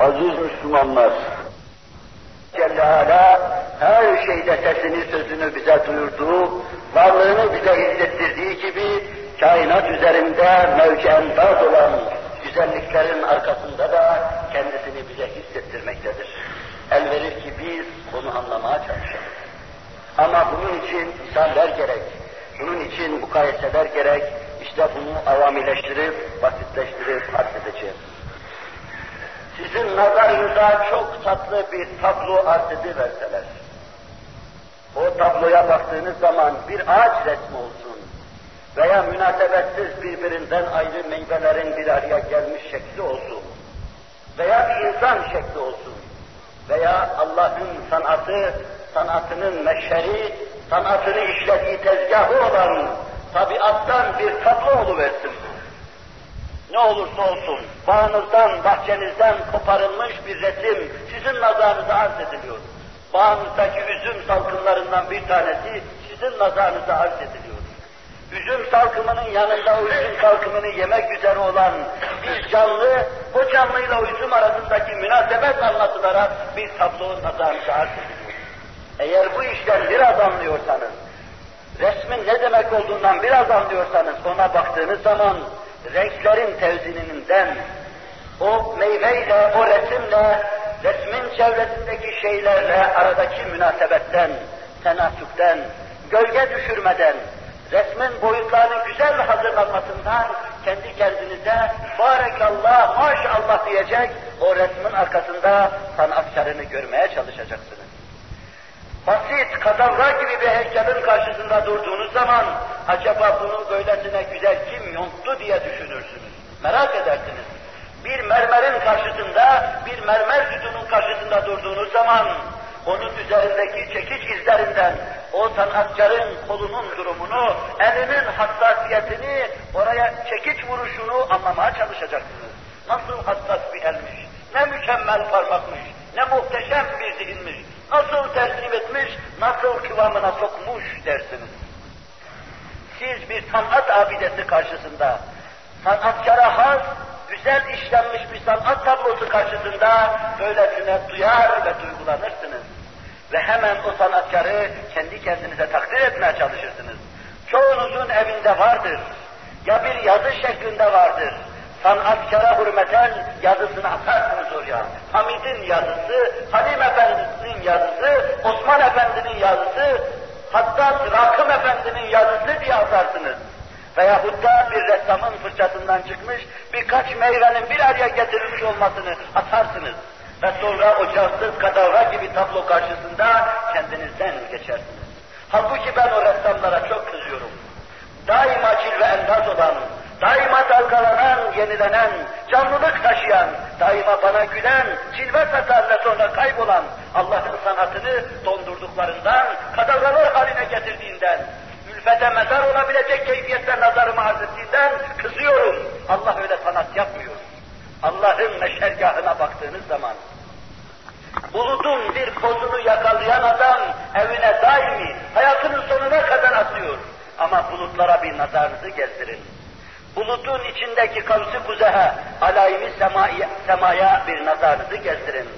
Aziz Müslümanlar, Celle Ala her şeyde sesini, sözünü bize duyurduğu, varlığını bize hissettirdiği gibi kainat üzerinde mevki endaz olan güzelliklerin arkasında da kendisini bize hissettirmektedir. El verir ki biz bunu anlamaya çalışalım. Ama bunun için misaller gerek, bunun için mukayeseler gerek, işte bunu avamileştirip, basitleştirip arz edeceğiz. Sizin nazarınıza çok tatlı bir tablo arz ediverseler, o tabloya baktığınız zaman bir ağaç resmi olsun veya münasebetsiz birbirinden ayrı meyvelerin bir araya gelmiş şekli olsun veya bir insan şekli olsun veya Allah'ın sanatı, sanatının meşheri, sanatını işlediği tezgahı olan tabiattan bir tablo oluversin. Ne olursa olsun, bağınızdan, bahçenizden koparılmış bir resim sizin nazarınıza arz ediliyor. Bağınızdaki üzüm salkımlarından bir tanesi sizin nazarınıza arz ediliyor. Üzüm salkımının yanında o üzüm salkımını yemek üzere olan bir canlı, o canlıyla o üzüm arasındaki münasebet anlatılarak bir tablo nazarınıza arz ediliyor. Eğer bu işten biraz anlıyorsanız, resmin ne demek olduğundan biraz anlıyorsanız ona baktığınız zaman renklerin tevzininden, o meyveyle, o resimle, resmin çevresindeki şeylerle aradaki münasebetten, tenasükten, gölge düşürmeden, resmin boyutlarının güzel hazırlanmasından kendi kendinize barekallah, maşallah diyecek, o resmin arkasında sanatkarını görmeye çalışacaksınız basit, kadavra gibi bir heykelin karşısında durduğunuz zaman acaba bunu böylesine güzel kim yonttu diye düşünürsünüz. Merak edersiniz. Bir mermerin karşısında, bir mermer sütunun karşısında durduğunuz zaman onun üzerindeki çekiç izlerinden o sanatkarın kolunun durumunu, elinin hassasiyetini, oraya çekiç vuruşunu anlamaya çalışacaksınız. Nasıl hassas bir elmiş, ne mükemmel parmakmış, ne muhteşem bir zihinmiş, nasıl tertip etmiş, nasıl kıvamına sokmuş dersiniz. Siz bir sanat abidesi karşısında, sanatkara has, güzel işlenmiş bir sanat tablosu karşısında böylesine duyar ve duygulanırsınız. Ve hemen o sanatkarı kendi kendinize takdir etmeye çalışırsınız. Çoğunuzun evinde vardır. Ya bir yazı şeklinde vardır, sanatkara hürmeten yazısını atarsınız oraya. Hamid'in yazısı, Halim Efendi'nin yazısı, Osman Efendi'nin yazısı, hatta Rakım Efendi'nin yazısı diye atarsınız. Veyahut da bir ressamın fırçasından çıkmış birkaç meyvenin bir araya getirilmiş olmasını atarsınız. Ve sonra o cansız kadavra gibi tablo karşısında kendinizden geçersiniz. Halbuki ben o ressamlara çok kızıyorum. Daima cilve endaz olan, daima dalgalanan, yenilenen, canlılık taşıyan, daima bana gülen, cilve satan ve sonra kaybolan Allah'ın sanatını dondurduklarından, kadavralar haline getirdiğinden, ülfete mezar olabilecek keyfiyette nazarımı arz ettiğinden kızıyorum. Allah öyle sanat yapmıyor. Allah'ın meşergahına baktığınız zaman, bulutun bir kozunu yakalayan adam evine daimi hayatının sonuna kadar atıyor. Ama bulutlara bir nazarınızı gezdirin bulutun içindeki kavsi kuzehe, alayimi semaya, semaya bir nazarınızı gezdirin.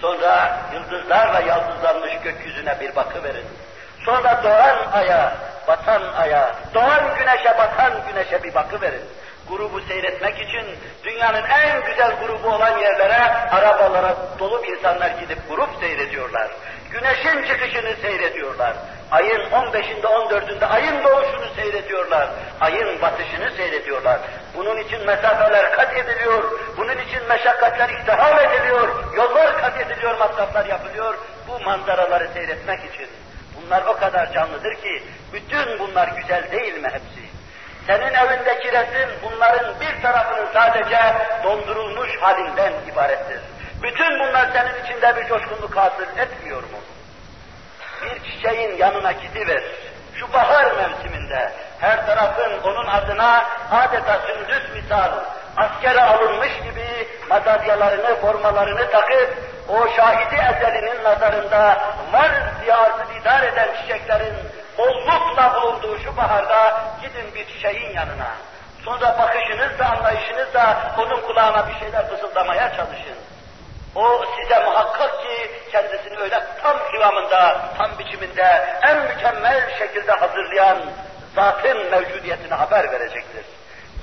Sonra yıldızlarla yaldızlanmış gökyüzüne bir bakıverin. Sonra doğan aya, batan aya, doğan güneşe, batan güneşe bir bakıverin. Grubu seyretmek için dünyanın en güzel grubu olan yerlere, arabalara dolup insanlar gidip grup seyrediyorlar. Güneşin çıkışını seyrediyorlar. Ayın 15'inde 14'ünde ayın doğuşunu seyrediyorlar. Ayın batışını seyrediyorlar. Bunun için mesafeler kat ediliyor. Bunun için meşakkatler ihtiham ediliyor. Yollar kat ediliyor, masraflar yapılıyor. Bu manzaraları seyretmek için. Bunlar o kadar canlıdır ki bütün bunlar güzel değil mi hepsi? Senin evindeki resim bunların bir tarafının sadece dondurulmuş halinden ibarettir. Bütün bunlar senin içinde bir coşkunluk hasıl etmiyor mu? Bir çiçeğin yanına gidiver. Şu bahar mevsiminde her tarafın onun adına adeta sündüz misal askere alınmış gibi madalyalarını, formalarını takıp o şahidi ezelinin nazarında var arzu idare eden çiçeklerin bollukla bulunduğu şu baharda gidin bir çiçeğin yanına. Sonra bakışınızla, anlayışınızla onun kulağına bir şeyler fısıldamaya çalışın. O size muhakkak ki kendisini öyle tam kıvamında, tam biçiminde, en mükemmel şekilde hazırlayan zatın mevcudiyetine haber verecektir.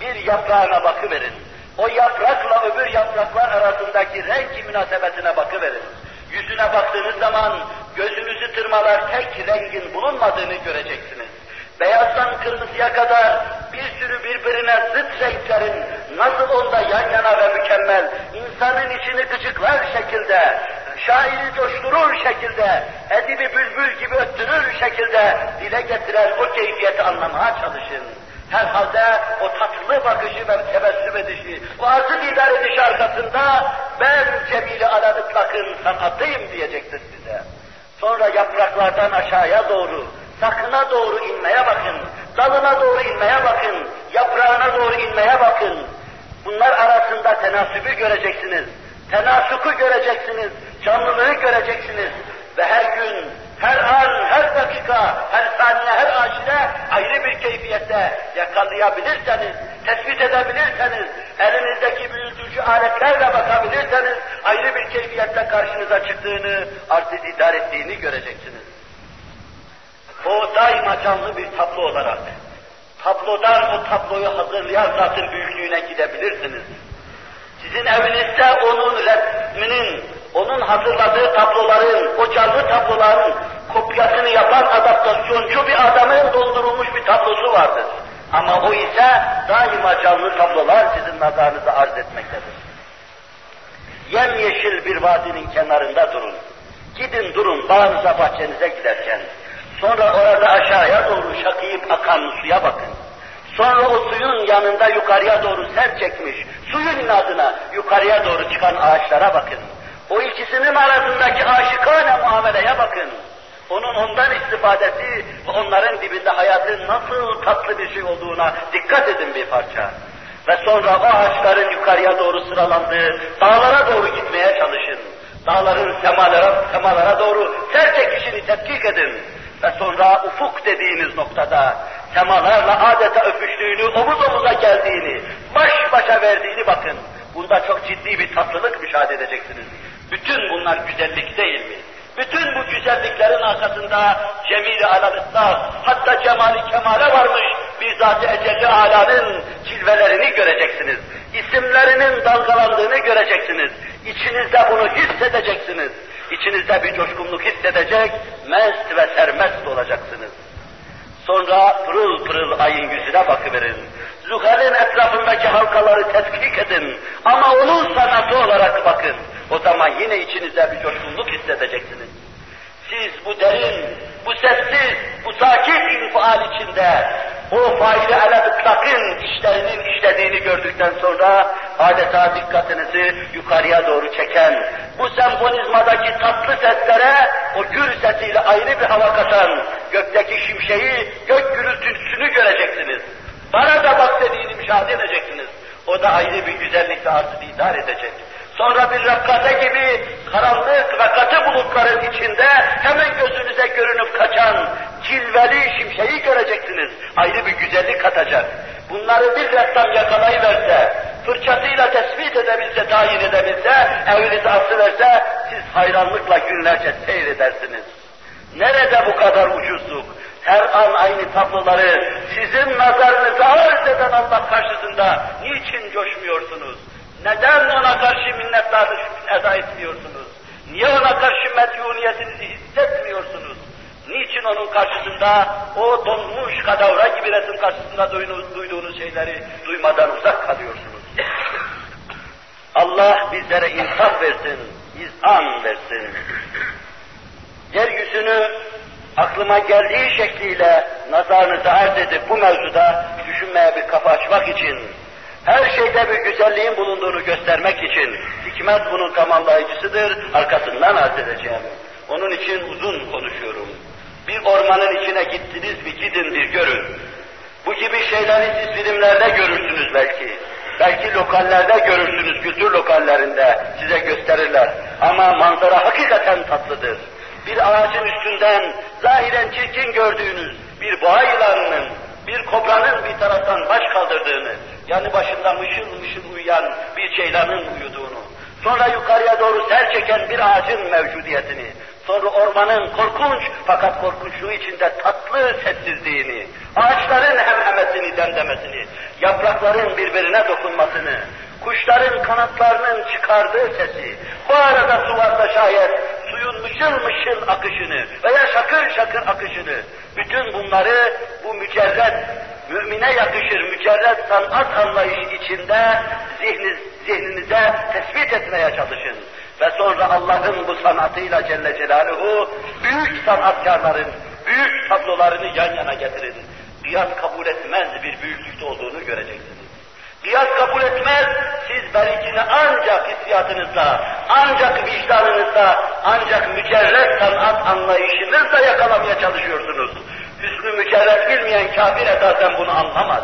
Bir yaprağına bakıverin. O yaprakla öbür yapraklar arasındaki renk münasebetine bakıverin. Yüzüne baktığınız zaman gözünüzü tırmalar tek rengin bulunmadığını göreceksiniz. Beyazdan kırmızıya kadar bir sürü birbirine zıt renklerin nasıl onda yan yana ve mükemmel, insanın içini gıcıklar şekilde, şairi coşturur şekilde, edibi bülbül gibi öttürür şekilde dile getiren o keyfiyeti anlamaya çalışın. Herhalde o tatlı bakışı ve tebessüm edişi, o arzu didar edişi arkasında ben Cemil-i Alanıtlak'ın sanatıyım diyecektir size. Sonra yapraklardan aşağıya doğru, sakına doğru inmeye bakın, dalına doğru inmeye bakın, yaprağına doğru inmeye bakın. Bunlar arasında tenasübü göreceksiniz, tenasuku göreceksiniz, canlılığı göreceksiniz. Ve her gün, her an, her dakika, her saniye, her aşire ayrı bir keyfiyette yakalayabilirseniz, tespit edebilirseniz, elinizdeki büyütücü aletlerle bakabilirseniz, ayrı bir keyfiyette karşınıza çıktığını, arz idar ettiğini göreceksiniz. Daima canlı bir tablo olarak, tablodan o tabloyu hazırlayan zatın büyüklüğüne gidebilirsiniz. Sizin evinizde onun resminin, onun hazırladığı tabloların, o canlı tabloların kopyasını yapan adaptasyoncu bir adamın doldurulmuş bir tablosu vardır. Ama o ise daima canlı tablolar sizin nazarınıza arz etmektedir. Yemyeşil bir vadinin kenarında durun. Gidin durun bağınıza bahçenize giderken. Sonra orada aşağıya doğru şakıyıp akan suya bakın. Sonra o suyun yanında yukarıya doğru ser çekmiş, suyun inadına yukarıya doğru çıkan ağaçlara bakın. O ikisinin arasındaki aşıkane muameleye bakın. Onun ondan istifadesi ve onların dibinde hayatın nasıl tatlı bir şey olduğuna dikkat edin bir parça. Ve sonra o ağaçların yukarıya doğru sıralandığı dağlara doğru gitmeye çalışın. Dağların semalara, semalara doğru ser çekişini tetkik edin. Ve sonra ufuk dediğiniz noktada semalarla adeta öpüştüğünü, omuz omuza geldiğini, baş başa verdiğini bakın. Bunda çok ciddi bir tatlılık müşahede edeceksiniz. Bütün bunlar güzellik değil mi? Bütün bu güzelliklerin arkasında cemil-i hatta cemali kemale varmış bir zat-ı ecelli alanın cilvelerini göreceksiniz. İsimlerinin dalgalandığını göreceksiniz. İçinizde bunu hissedeceksiniz. İçinizde bir coşkunluk hissedecek, mest ve sermest olacaksınız. Sonra pırıl pırıl ayın yüzüne bakıverin. Zuhal'in etrafındaki halkaları tetkik edin. Ama onun sanatı olarak bakın. O zaman yine içinizde bir coşkunluk hissedeceksiniz. Siz bu derin, bu sessiz, bu sakin infial içinde o faili ala ıtlakın işlerinin işlediğini gördükten sonra adeta dikkatinizi yukarıya doğru çeken, bu senfonizmadaki tatlı seslere o gür sesiyle ayrı bir hava katan gökteki şimşeği, gök gürültüsünü göreceksiniz. Bana da bak dediğini müşahede edeceksiniz. O da ayrı bir güzellikle artık idare edecek. Sonra bir rakkate gibi karanlık ve katı bulutların içinde hemen gözünüze görünüp kaçan cilveli şimşeği göreceksiniz. Ayrı bir güzellik katacak. Bunları bir ressam yakalayıverse, fırçasıyla tespit edebilse, tayin edebilse, evinize asıverse, siz hayranlıkla günlerce seyredersiniz. Nerede bu kadar ucuzluk? Her an aynı tabloları sizin nazarınıza arz eden Allah karşısında niçin coşmuyorsunuz? Neden ona karşı minnettarlık eda etmiyorsunuz? Niye ona karşı medyuniyetinizi hissetmiyorsunuz? Niçin onun karşısında o donmuş kadavra gibi resim karşısında duyduğunuz, şeyleri duymadan uzak kalıyorsunuz? Allah bizlere insaf versin, izan versin. Yeryüzünü aklıma geldiği şekliyle nazarınıza arz edip bu mevzuda düşünmeye bir kafa açmak için her şeyde bir güzelliğin bulunduğunu göstermek için hikmet bunun tamamlayıcısıdır, arkasından arz edeceğim. Onun için uzun konuşuyorum. Bir ormanın içine gittiniz bir gidin bir görün. Bu gibi şeyleri siz filmlerde görürsünüz belki. Belki lokallerde görürsünüz, kültür lokallerinde size gösterirler. Ama manzara hakikaten tatlıdır. Bir ağacın üstünden zahiren çirkin gördüğünüz bir boğa yılanının, bir kobranın bir taraftan baş kaldırdığını, yani başında mışıl mışıl uyuyan bir ceylanın uyuduğunu, sonra yukarıya doğru ser çeken bir ağacın mevcudiyetini, sonra ormanın korkunç fakat korkunçluğu içinde tatlı sessizliğini, ağaçların hemhemesini, demdemesini, yaprakların birbirine dokunmasını, kuşların kanatlarının çıkardığı sesi, bu arada sularda şayet suyun mışıl mışıl akışını veya şakır şakır akışını, bütün bunları bu mücerret, mümine yakışır mücerret sanat anlayışı içinde zihni, zihninize tespit etmeye çalışın. Ve sonra Allah'ın bu sanatıyla Celle Celaluhu büyük sanatkarların büyük tablolarını yan yana getirin. Kıyas kabul etmez bir büyüklükte olduğunu göreceksiniz. Kıyas kabul etmez, siz berikini ancak hissiyatınızda, ancak vicdanınızda, ancak mücerret sanat anlayışınızla yakalamaya çalışıyorsunuz. Hüsnü mücerret bilmeyen kafir esasen bunu anlamaz.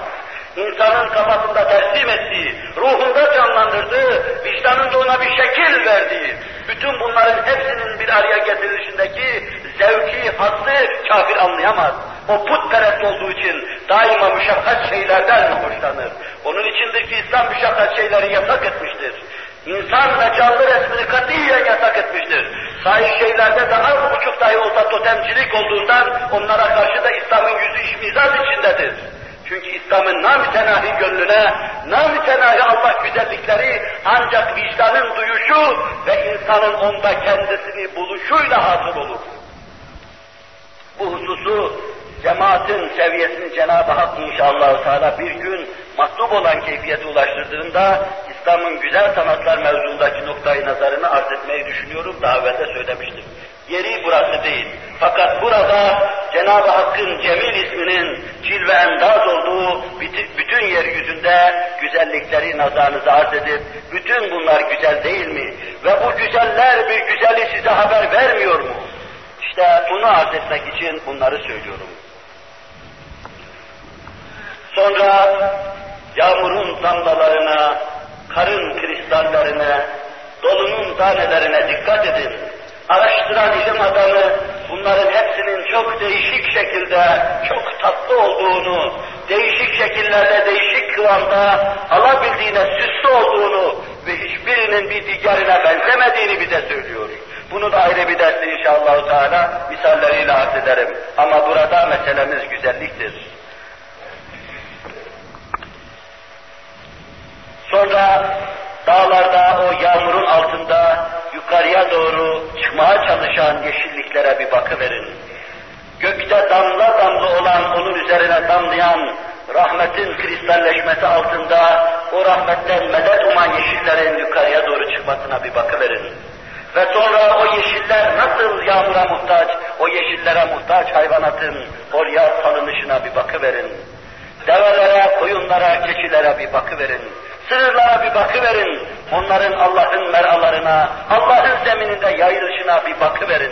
İnsanın kafasında teslim ettiği, ruhunda canlandırdığı, vicdanında ona bir şekil verdiği, bütün bunların hepsinin bir araya getirilişindeki zevki, hazzı kafir anlayamaz. O putperest olduğu için daima müşakkat şeylerden hoşlanır. Onun içindir ki İslam müşakkat şeyleri yasak etmiştir. İnsan ve canlı resmini katiyen yasak etmiştir. Sahih şeylerde de az buçuk dahi olsa totemcilik olduğundan onlara karşı da İslam'ın yüzü işmizaz içindedir. Çünkü İslam'ın namütenahi gönlüne, namütenahi Allah güzellikleri ancak vicdanın duyuşu ve insanın onda kendisini buluşuyla hasıl olur. Bu hususu cemaatin seviyesini Cenab-ı Hak inşallah Teala bir gün matlub olan keyfiyete ulaştırdığında İslam'ın güzel sanatlar mevzundaki noktayı nazarını arz etmeyi düşünüyorum. Daha evvel de söylemiştim. Yeri burası değil. Fakat burada Cenab-ı Hakk'ın Cemil isminin cilve endaz olduğu bütün yeryüzünde güzellikleri nazarınıza arz edip, bütün bunlar güzel değil mi? Ve bu güzeller bir güzeli size haber vermiyor mu? İşte bunu arz etmek için bunları söylüyorum. Sonra yağmurun damlalarına, karın kristallerine, dolunun tanelerine dikkat edin. Araştıran ilim adamı bunların hepsinin çok değişik şekilde, çok tatlı olduğunu, değişik şekillerde, değişik kıvamda alabildiğine süslü olduğunu ve hiçbirinin bir diğerine benzemediğini bize söylüyor. Bunu da ayrı bir derste inşallah Teala misalleriyle arz ederim. Ama burada meselemiz güzelliktir. Sonra dağlarda o yağmurun altında yukarıya doğru çıkmaya çalışan yeşilliklere bir bakıverin. Gökte damla damla olan onun üzerine damlayan rahmetin kristalleşmesi altında o rahmetten medet uman yeşillerin yukarıya doğru çıkmasına bir bakıverin. Ve sonra o yeşiller nasıl yağmura muhtaç, o yeşillere muhtaç hayvanatın oraya salınışına bir bakıverin. Develere, koyunlara, keçilere bir bakıverin. Sığırlara bir bakıverin. Onların Allah'ın meralarına, Allah'ın zemininde yayılışına bir bakıverin.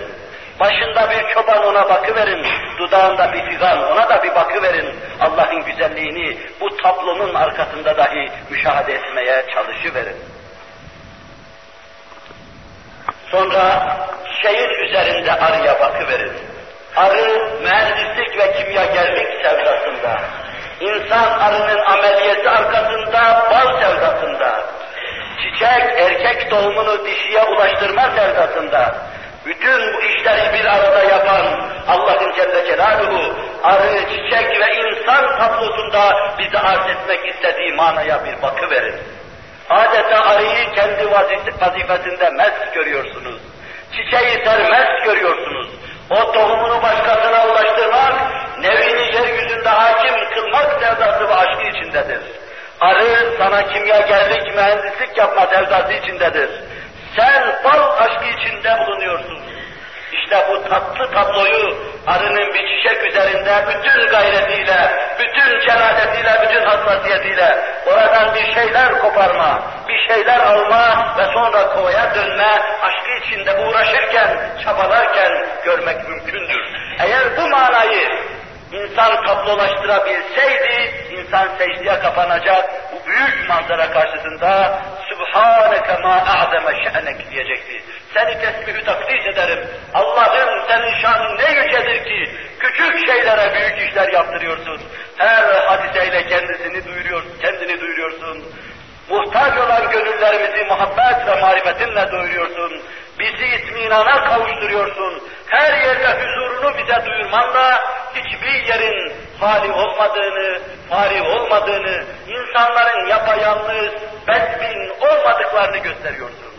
Başında bir çoban ona bakıverin, dudağında bir figan ona da bir bakıverin. Allah'ın güzelliğini bu tablonun arkasında dahi müşahede etmeye çalışıverin. Sonra şeyin üzerinde arıya bakıverin. Arı mühendislik ve kimyagerlik sevdasında. İnsan arının ameliyesi arkasında bal sevdasında. Çiçek erkek doğumunu dişiye ulaştırma sevdasında. Bütün bu işleri bir arada yapan Allah'ın Celle Celaluhu arı, çiçek ve insan tablosunda bize arz etmek istediği manaya bir bakı verin. Adeta arıyı kendi vazifesinde mes görüyorsunuz. Çiçeği sermez görüyorsunuz. O tohumunu başkasına ulaştırmak, nevini yeryüzünde hakim kılmak sevdası ve aşkı içindedir. Arı sana kimyagerlik, mühendislik yapma sevdası içindedir. Sen bal aşkı içinde bulunuyorsun. İşte bu tatlı tabloyu arının bir çiçek üzerinde bütün gayretiyle, bütün celaletiyle, bütün hassasiyetiyle oradan bir şeyler koparma, bir şeyler alma ve sonra kovaya dönme, aşkı içinde uğraşırken, çabalarken görmek mümkündür. Eğer bu manayı insan tablolaştırabilseydi, insan secdeye kapanacak, bu büyük manzara karşısında Subhaneke ma a'zeme şe'nek diyecekti. Seni tesbihü takdis ederim. Allah'ım senin şanın ne yücedir ki küçük şeylere büyük işler yaptırıyorsun. Her hadiseyle kendisini duyuruyorsun, kendini duyuruyorsun. Muhtaç olan gönüllerimizi muhabbet ve marifetinle doyuruyorsun. Bizi itminana kavuşturuyorsun. Her yerde huzurunu bize duyurmanla hiçbir yerin hali olmadığını, fari olmadığını, insanların yapayalnız, bedbin olmadıklarını gösteriyorsun.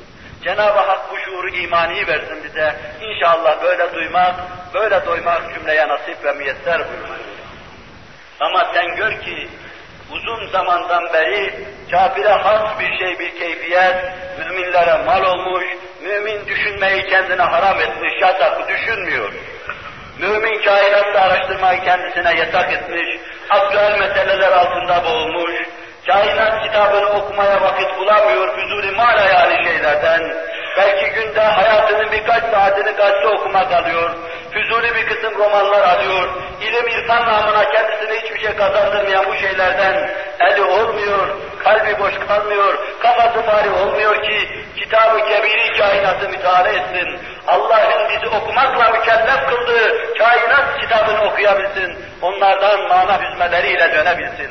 Cenab-ı Hak bu şuuru imani versin bize. İnşallah böyle duymak, böyle doymak cümleye nasip ve müyesser buyursun. Ama sen gör ki uzun zamandan beri kafire has bir şey, bir keyfiyet, müminlere mal olmuş, mümin düşünmeyi kendine haram etmiş, yasak düşünmüyor. Mümin kainatta araştırmayı kendisine yasak etmiş, aktüel meseleler altında boğulmuş, kainat kitabını okumaya vakit bulamıyor, huzuri mal hayali şeylerden, belki günde hayatının birkaç saatini gazete okumak alıyor, füzuli bir kısım romanlar alıyor, ilim irfan namına kendisine hiçbir şey kazandırmayan bu şeylerden eli olmuyor, kalbi boş kalmıyor, kafası fari olmuyor ki kitabı kebiri kainatı müteala etsin. Allah'ın bizi okumakla mükellef kıldığı kainat kitabını okuyabilsin. Onlardan mana hüzmeleriyle dönebilsin.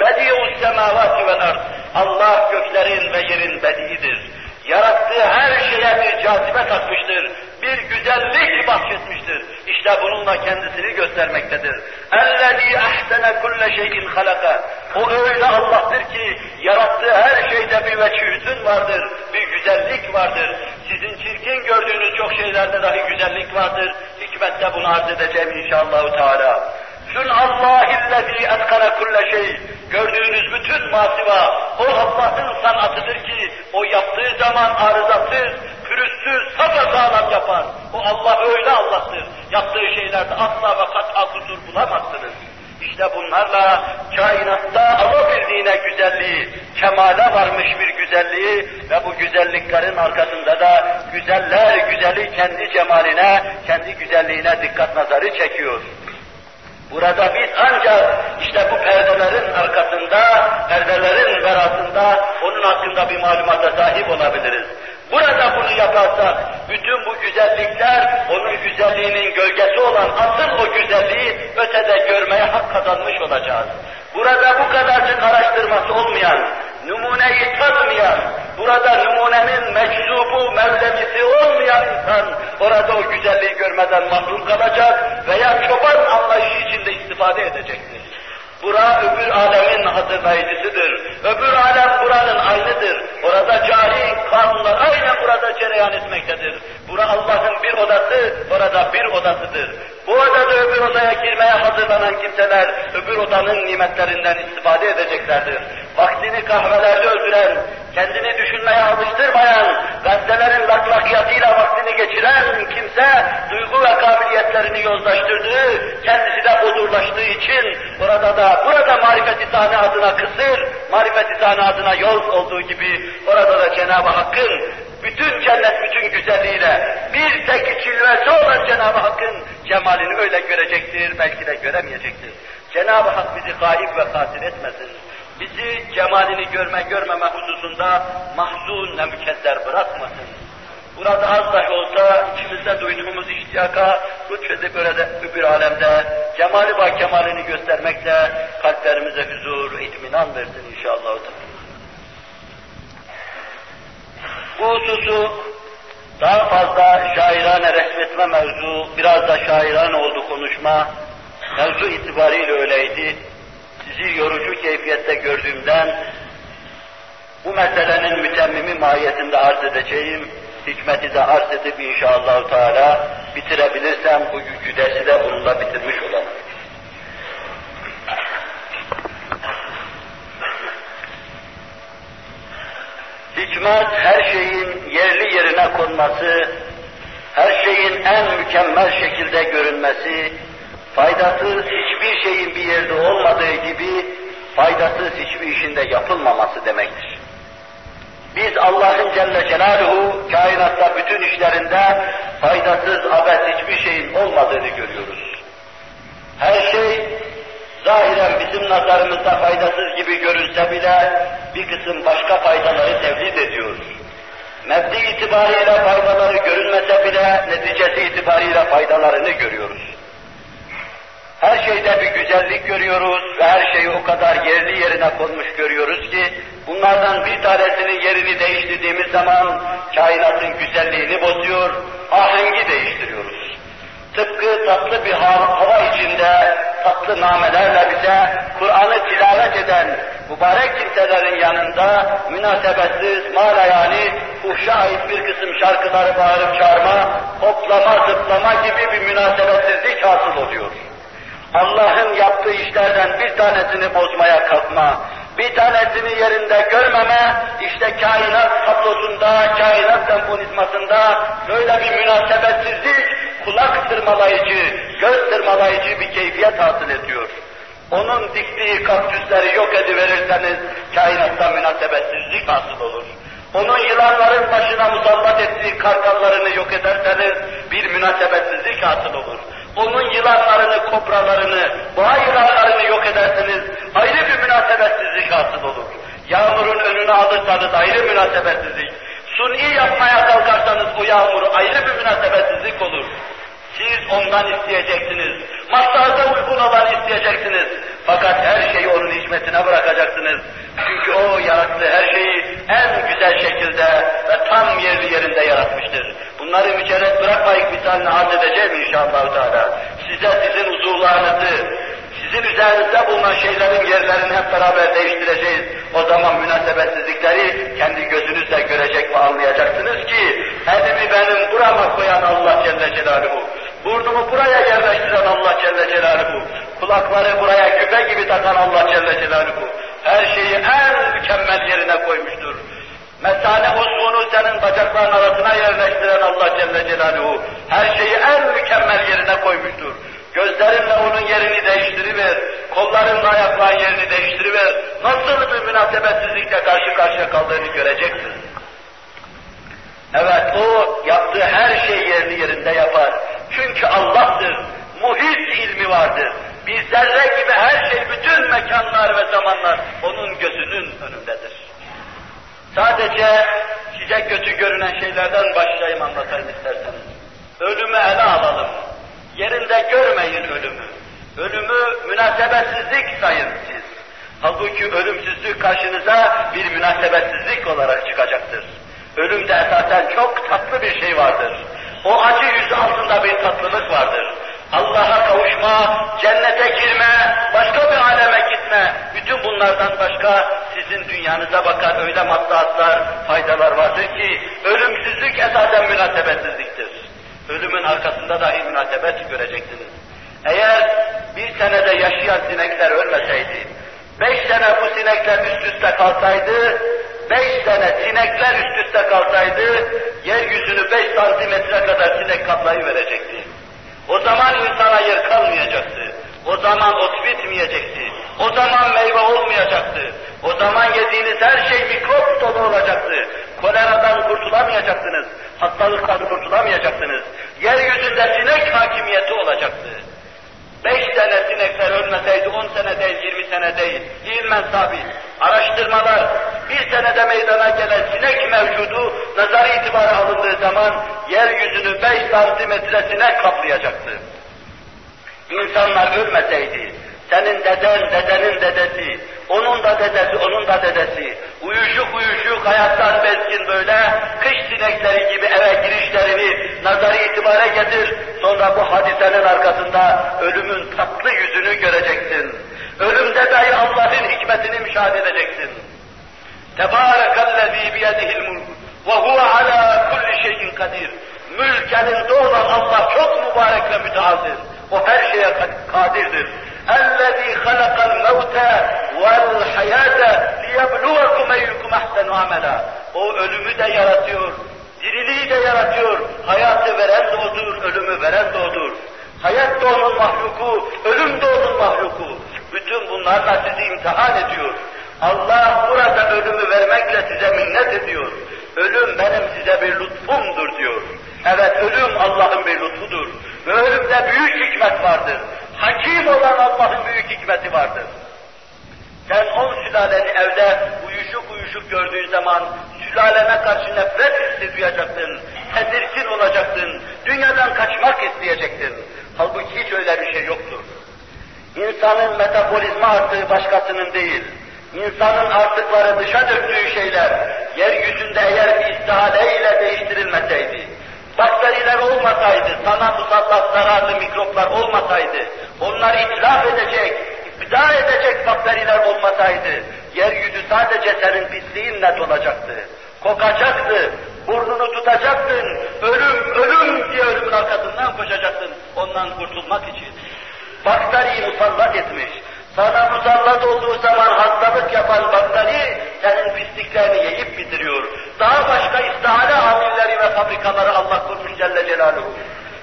Bedi'us semavati vel ard. Allah göklerin ve yerin bedi'idir yarattığı her şeye bir cazibe takmıştır, bir güzellik bahşetmiştir. İşte bununla kendisini göstermektedir. اَلَّذ۪ي اَحْسَنَ كُلَّ şeyin halaka. O öyle Allah'tır ki yarattığı her şeyde bir veçhüsün vardır, bir güzellik vardır. Sizin çirkin gördüğünüz çok şeylerde dahi güzellik vardır. Hikmette bunu arz edeceğim inşallah. Teala. Sün'allâhillezî etkara kulle şey. Gördüğünüz bütün masiva, o Allah'ın sanatıdır ki, o yaptığı zaman arızasız, pürüzsüz, sapasağlam yapar. O Allah öyle Allah'tır. Yaptığı şeylerde asla ve kat'a kusur bulamazsınız. İşte bunlarla kainatta alabildiğine güzelliği, kemale varmış bir güzelliği ve bu güzelliklerin arkasında da güzeller güzeli kendi cemaline, kendi güzelliğine dikkat nazarı çekiyor. Burada biz ancak işte bu perdelerin arkasında, perdelerin verasında onun hakkında bir malumata sahip olabiliriz. Burada bunu yaparsak, bütün bu güzellikler, onun güzelliğinin gölgesi olan asıl o güzelliği ötede görmeye hak kazanmış olacağız. Burada bu kadarcık araştırması olmayan, burada numunenin meczubu, mevlemisi olmayan insan, orada o güzelliği görmeden mahrum kalacak veya çoban anlayışı içinde istifade edecektir. Bura öbür alemin hazırlayıcısıdır. Öbür alem buranın aynıdır. Orada cari kanunlar aynen burada cereyan etmektedir. Bura Allah'ın bir odası, orada bir odasıdır. Bu odada öbür odaya girmeye hazırlanan kimseler öbür odanın nimetlerinden istifade edeceklerdir. Vaktini kahvelerde öldüren, kendini düşünmeye alıştırmayan, gazetelerin laklakiyatıyla vaktini geçiren kimse, duygu ve kabiliyetlerini yozlaştırdığı, kendisi de huzurlaştığı için burada da, burada marifet-i adına kısır, marifet-i adına yol olduğu gibi, orada da Cenab-ı Hakk'ın bütün cennet bütün güzelliğiyle bir tek cilvesi olan Cenab-ı Hakk'ın cemalini öyle görecektir, belki de göremeyecektir. Cenab-ı Hak bizi gayip ve katil etmesin. Bizi cemalini görme görmeme hususunda mahzun ve mükedder bırakmasın. Burada az dahi olsa içimizde duyduğumuz ihtiyaka lütfedip öyle öbür alemde cemali ve kemalini göstermekle kalplerimize huzur, itminan versin inşallah. Bu hususu daha fazla şairane resmetme mevzu, biraz da şairane oldu konuşma, mevzu itibariyle öyleydi. Sizi yorucu keyfiyette gördüğümden bu meselenin mütemmimi mahiyetinde arz edeceğim, hikmeti de arz edip inşallah Teala bitirebilirsem bu gücü dersi de bununla bitirmiş olalım. Hikmet her şeyin yerli yerine konması, her şeyin en mükemmel şekilde görünmesi, faydasız hiçbir şeyin bir yerde olmadığı gibi faydasız hiçbir işinde yapılmaması demektir. Biz Allah'ın Celle Celaluhu kainatta bütün işlerinde faydasız, abes hiçbir şeyin olmadığını görüyoruz. Her şey zahiren bizim nazarımızda faydasız gibi görünse bile bir kısım başka faydaları tevlid ediyor. Mebdi itibariyle faydaları görünmese bile neticesi itibariyle faydalarını görüyoruz. Her şeyde bir güzellik görüyoruz ve her şeyi o kadar yerli yerine konmuş görüyoruz ki Bunlardan bir tanesinin yerini değiştirdiğimiz zaman kainatın güzelliğini bozuyor, ahengi değiştiriyoruz. Tıpkı tatlı bir hava içinde tatlı namelerle bize Kur'an'ı tilavet eden mübarek kimselerin yanında münasebetsiz, mala yani fuhşa ait bir kısım şarkıları bağırıp çağırma, hoplama, zıplama gibi bir münasebetsizlik hasıl oluyor. Allah'ın yaptığı işlerden bir tanesini bozmaya kalkma, bir tanesini yerinde görmeme, işte kainat tablosunda, kainat senfonizmasında böyle bir münasebetsizlik, kulak tırmalayıcı, göz tırmalayıcı bir keyfiyet hasıl ediyor. Onun diktiği kaktüsleri yok ediverirseniz kainatta münasebetsizlik hasıl olur. Onun yılanların başına musallat ettiği kartallarını yok ederseniz bir münasebetsizlik hasıl olur. Onun yılanlarını, kobralarını, boğa yılanlarını yok ederseniz ayrı bir münasebetsizlik hasıl olur. Yağmurun önünü alırsanız ayrı münasebetsizlik. Suni yapmaya kalkarsanız o yağmuru ayrı bir münasebetsizlik olur. Siz ondan isteyeceksiniz. Maslahat'a uygun olan isteyeceksiniz. Fakat her şeyi onun hizmetine bırakacaksınız. Çünkü o yarattığı her şeyi en güzel şekilde ve tam yerli yerinde yaratmıştır. Bunları mücerret bırakmayıp misalini arz edeceğim inşallah. Teala. Size sizin huzurlarınızı, sizin üzerinizde bulunan şeylerin yerlerini hep beraber değiştireceğiz. O zaman münasebetsizlikleri kendi gözünüzle görecek ve anlayacaksınız ki elimi benim burama koyan Allah Celle Celaluhu, burnumu buraya yerleştiren Allah Celle Celaluhu, kulakları buraya küpe gibi takan Allah Celle Celaluhu, her şeyi en mükemmel yerine koymuştur. Mesane uzvunu senin bacakların arasına yerleştiren Allah Celle Celaluhu, her şeyi en mükemmel yerine koymuştur. Gözlerinle onun yerini değiştiriver, kollarınla ayakların yerini değiştiriver. Nasıl bir münasebetsizlikle karşı karşıya kaldığını göreceksin. Evet, o yaptığı her şey yerli yerinde yapar. Çünkü Allah'tır, muhit ilmi vardır. Bir zerre gibi her şey, bütün mekanlar ve zamanlar onun gözünün önündedir. Sadece size kötü görünen şeylerden başlayayım anlatayım isterseniz. Ölümü ele alalım. Yerinde görmeyin ölümü. Ölümü münasebetsizlik sayın siz. Halbuki ölümsüzlük karşınıza bir münasebetsizlik olarak çıkacaktır. Ölümde esasen çok tatlı bir şey vardır. O acı yüzü altında bir tatlılık vardır. Allah'a kavuşma, cennete girme, başka bir aleme gitme, bütün bunlardan başka sizin dünyanıza bakar öyle maslahatlar, faydalar vardır ki ölümsüzlük esasen münasebetsizliktir. Ölümün arkasında dahi münasebet göreceksiniz. Eğer bir senede yaşayan sinekler ölmeseydi, beş sene bu sinekler üst üste kalsaydı, beş sene sinekler üst üste kalsaydı, yeryüzünü beş santimetre kadar sinek kaplayı verecekti. O zaman insana yer kalmayacaktı. O zaman ot bitmeyecekti. O zaman meyve olmayacaktı. O zaman yediğiniz her şey mikrop dolu olacaktı. Koleradan kurtulamayacaktınız. Hastalıktan kurtulamayacaksınız. Yeryüzünde sinek hakimiyeti olacaktı. Beş sene sinekler ölmeseydi on sene değil, yirmi sene değil. İlmen sabit. Araştırmalar bir senede meydana gelen sinek mevcudu nazar itibarı alındığı zaman yeryüzünü beş santimetre sinek kaplayacaktı. İnsanlar ölmeseydi, senin deden, dedenin dedesi, onun da dedesi, onun da dedesi, uyuşuk uyuşuk hayattan bezgin böyle, kış sinekleri gibi eve girişlerini nazarı itibare getir, sonra bu hadisenin arkasında ölümün tatlı yüzünü göreceksin. Ölümde dahi Allah'ın hikmetini müşahede edeceksin. Tebârekellezî biyedihil mulk ve huve alâ kulli şeyin kadir. Mülk elinde olan Allah çok mübarek ve müteazir. O her şeye kadirdir. اَلَّذ۪ي خَلَقَ الْمَوْتَ وَالْحَيَاةَ لِيَبْلُوَكُمْ اَيُّكُمْ اَحْسَنُ عَمَلًا O ölümü de yaratıyor, diriliği de yaratıyor. Hayatı veren de odur, ölümü veren de odur. Hayat da onun mahluku, ölüm de onun mahluku. Bütün bunlarla sizi imtihan ediyor. Allah burada ölümü vermekle size minnet ediyor. Ölüm benim size bir lütfumdur diyor. Evet ölüm Allah'ın bir lütfudur. Ölümde büyük hikmet vardır. Hakim olan Allah'ın büyük hikmeti vardır. Sen on sülaleni evde uyuşuk uyuşuk gördüğün zaman sülalene karşı nefret hissi duyacaktın, tedirgin olacaktın, dünyadan kaçmak isteyecektin. Halbuki hiç öyle bir şey yoktur. İnsanın metabolizma arttığı başkasının değil, insanın artıkları dışa döktüğü şeyler, yeryüzünde eğer bir istihaleyle değiştirilmeseydi, bakteriler olmasaydı, sana musallat zararlı mikroplar olmasaydı, onlar itlaf edecek, iptal edecek bakteriler olmasaydı, yeryüzü sadece senin pisliğinle dolacaktı. Kokacaktı, burnunu tutacaktın, ölüm, ölüm diye ölümün arkasından koşacaktın, ondan kurtulmak için. Bakteriyi musallat etmiş, sana musallat olduğu zaman hastalık yapan bakteri senin pisliklerini yiyip bitiriyor. Daha başka istihale amilleri ve fabrikaları Allah kurmuş Celle Celaluhu.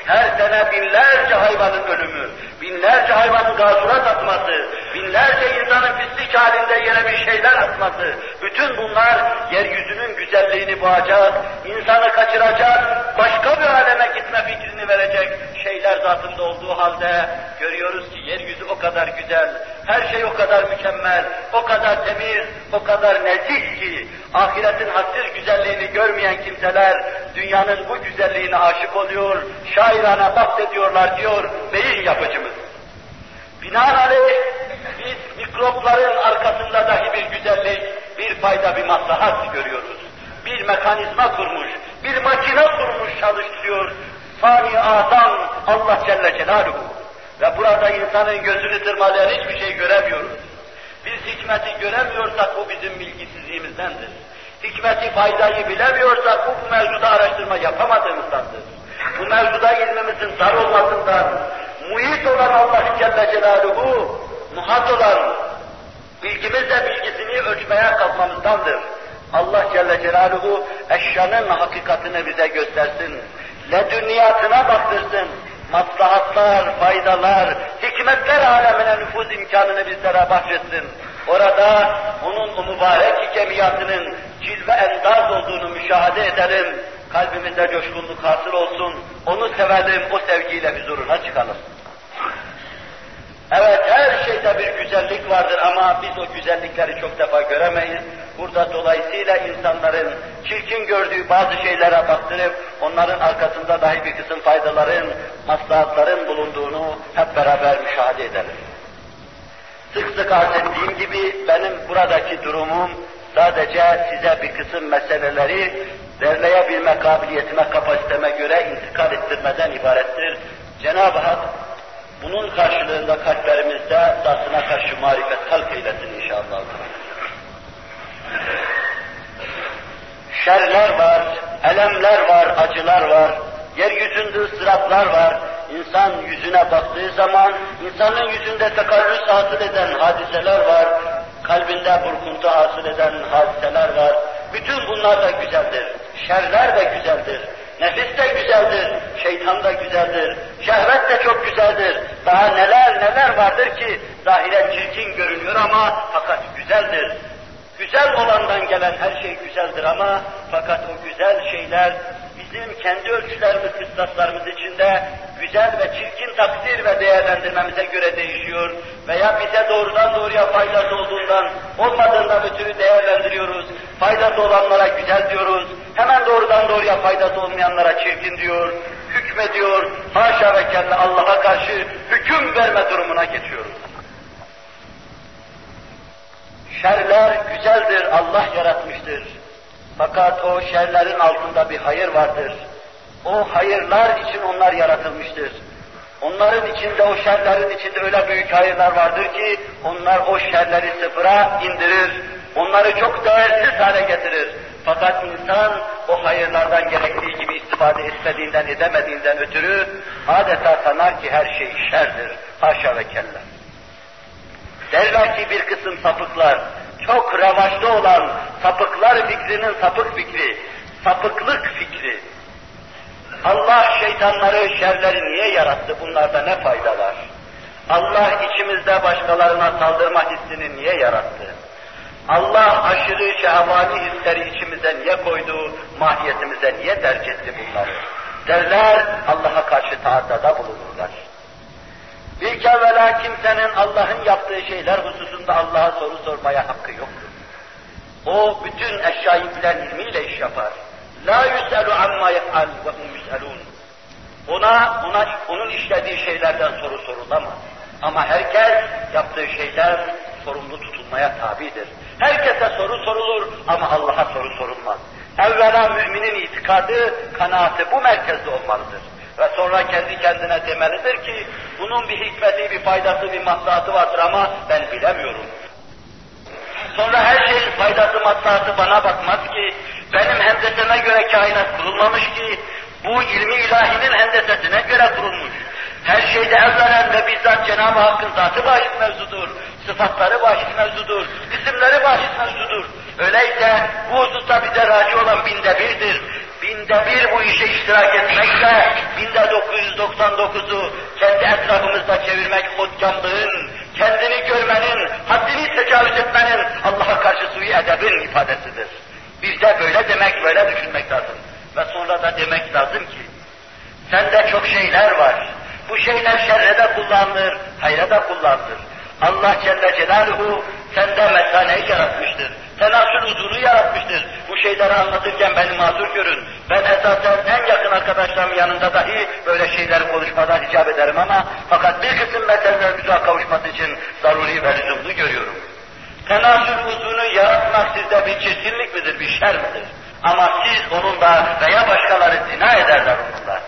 Her sene binlerce hayvanın ölümü, binlerce hayvanın gasurat atması, binlerce insanın pislik halinde yere bir şeyler atması, bütün bunlar yeryüzünün güzelliğini boğacak, insanı kaçıracak, başka bir aleme gitme fikrini verecek şeyler zatında olduğu halde görüyoruz ki yeryüzü o kadar güzel, her şey o kadar mükemmel, o kadar temiz, o kadar nezih ki ahiretin hadsiz güzelliğini görmeyen kimseler dünyanın bu güzelliğine aşık oluyor, şairane bahsediyorlar diyor beyin yapıcımız. Binaenaleyh biz mikropların arkasında dahi bir güzellik, bir fayda, bir maslahat görüyoruz. Bir mekanizma kurmuş, bir makine kurmuş çalıştırıyor. Sani Azam Allah Celle Celaluhu. Ve burada insanın gözünü tırmalayan hiçbir şey göremiyoruz. Biz hikmeti göremiyorsak bu bizim bilgisizliğimizdendir. Hikmeti, faydayı bilemiyorsak bu, bu mevzuda araştırma yapamadığımızdandır. Bu mevzuda ilmimizin dar olmasından, muhit olan Allah Celle Celaluhu, muhat olan, bilgimizle bilgisini ölçmeye kalkmamızdandır. Allah Celle Celaluhu eşyanın hakikatini bize göstersin. Ledünniyatına baktırsın. Maslahatlar, faydalar, hikmetler alemine nüfuz imkanını bizlere bahşetsin. Orada onun o mübarek hikemiyatının cilve endaz olduğunu müşahede edelim. Kalbimize coşkunluk hasıl olsun. Onu sevelim, o sevgiyle huzuruna çıkalım. Evet her şeyde bir güzellik vardır ama biz o güzellikleri çok defa göremeyiz. Burada dolayısıyla insanların çirkin gördüğü bazı şeylere baktırıp onların arkasında dahi bir kısım faydaların, maslahatların bulunduğunu hep beraber müşahede edelim. Sık sık arz ettiğim gibi benim buradaki durumum sadece size bir kısım meseleleri derleyebilme kabiliyetime, kapasiteme göre intikal ettirmeden ibarettir. Cenab-ı Hak bunun karşılığında kalplerimizde zatına karşı marifet halk eylesin inşallah. Şerler var, elemler var, acılar var, yeryüzünde ıstıraplar var. İnsan yüzüne baktığı zaman insanın yüzünde tekallüs hasıl eden hadiseler var, kalbinde burkuntu hasıl eden hadiseler var. Bütün bunlar da güzeldir. Şerler de güzeldir. Nefis de güzeldir, şeytan da güzeldir, şehvet de çok güzeldir. Daha neler neler vardır ki zahiren çirkin görünüyor ama fakat güzeldir. Güzel olandan gelen her şey güzeldir ama fakat o güzel şeyler bizim kendi ölçülerimiz, kıstaslarımız içinde güzel ve çirkin takdir ve değerlendirmemize göre değişiyor veya bize doğrudan doğruya faydası olduğundan olmadığından ötürü değerlendiriyoruz. Faydası olanlara güzel diyoruz, hemen doğrudan doğruya faydası olmayanlara çirkin diyor, hükmediyor, haşa ve kelle Allah'a karşı hüküm verme durumuna geçiyoruz. Şerler güzeldir, Allah yaratmıştır. Fakat o şerlerin altında bir hayır vardır. O hayırlar için onlar yaratılmıştır. Onların içinde, o şerlerin içinde öyle büyük hayırlar vardır ki, onlar o şerleri sıfıra indirir, onları çok değersiz hale getirir. Fakat insan o hayırlardan gerektiği gibi istifade etmediğinden, edemediğinden ötürü adeta sanar ki her şey şerdir. Haşa ve kella. Derler ki bir kısım sapıklar, çok revaçta olan sapıklar fikrinin sapık fikri, sapıklık fikri. Allah şeytanları, şerleri niye yarattı? Bunlarda ne fayda var? Allah içimizde başkalarına saldırma hissini niye yarattı? Allah aşırı şehvani hisleri içimize niye koydu, mahiyetimize niye tercih etti bunları? Derler, Allah'a karşı taaddada bulunurlar. Bir kevvela kimsenin Allah'ın yaptığı şeyler hususunda Allah'a soru sormaya hakkı yoktur. O bütün eşyayı bilen ilmiyle iş yapar. La yüselu amma yef'al ve hum yüselun. Ona, ona, onun işlediği şeylerden soru sorulamaz. Ama herkes yaptığı şeyden sorumlu tutulur. sorulmaya tabidir. Herkese soru sorulur ama Allah'a soru sorulmaz. Evvela müminin itikadı, kanaati bu merkezde olmalıdır. Ve sonra kendi kendine demelidir ki, bunun bir hikmeti, bir faydası, bir maslahatı vardır ama ben bilemiyorum. Sonra her şeyin faydası, maslahatı bana bakmaz ki, benim hendeseme göre kainat kurulmamış ki, bu ilmi ilahinin hendesesine göre kurulmuş. Her şeyde evvelen ve bizzat Cenab-ı Hakk'ın zatı bahis mevzudur, sıfatları bahis mevzudur, isimleri bahis mevzudur. Öyleyse bu hususta bize raci olan binde birdir. Binde bir bu işe iştirak etmekle, binde 999'u kendi etrafımızda çevirmek hodkamlığın, kendini görmenin, haddini tecavüz etmenin Allah'a karşı suyu edebin ifadesidir. Bir de böyle demek, böyle düşünmek lazım. Ve sonra da demek lazım ki, sende çok şeyler var. Bu şeyler şerre de kullanılır, hayra da kullanılır. Allah Celle Celaluhu sende mesaneyi yaratmıştır. Tenasül huzuru yaratmıştır. Bu şeyleri anlatırken beni mazur görün. Ben esasen en yakın arkadaşlarım yanında dahi böyle şeyleri konuşmadan icap ederim ama fakat bir kısım meselelerimize kavuşması için zaruri ve lüzumlu görüyorum. Tenasül huzurunu yaratmak sizde bir çirkinlik midir, bir şer midir? Ama siz onunla veya başkaları zina ederler onunla.